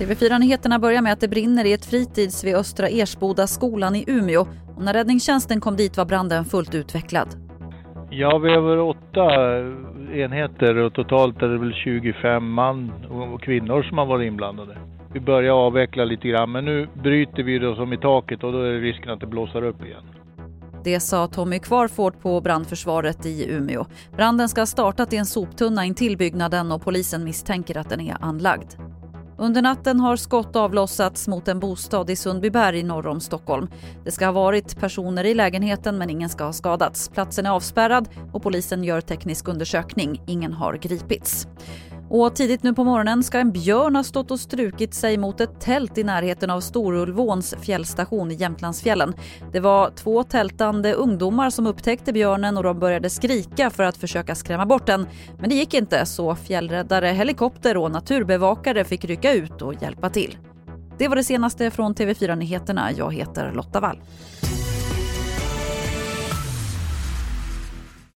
TV4-nyheterna börjar med att det brinner i ett fritids vid Östra Ersboda skolan i Umeå. Och när räddningstjänsten kom dit var branden fullt utvecklad. Ja, vi har över åtta enheter och totalt är det väl 25 man och kvinnor som har varit inblandade. Vi börjar avveckla lite grann men nu bryter vi då som i taket och då är det risken att det blåser upp igen. Det sa Tommy Kvarford på brandförsvaret i Umeå. Branden ska ha startat i en soptunna intill byggnaden och polisen misstänker att den är anlagd. Under natten har skott avlossats mot en bostad i Sundbyberg norr om Stockholm. Det ska ha varit personer i lägenheten men ingen ska ha skadats. Platsen är avspärrad och polisen gör teknisk undersökning. Ingen har gripits. Och tidigt nu på morgonen ska en björn ha stått och strukit sig mot ett tält i närheten av Storulvåns fjällstation i Jämtlandsfjällen. Det var två tältande ungdomar som upptäckte björnen och de började skrika för att försöka skrämma bort den. Men det gick inte så fjällräddare, helikopter och naturbevakare fick rycka ut och hjälpa till. Det var det senaste från TV4 Nyheterna. Jag heter Lotta Wall.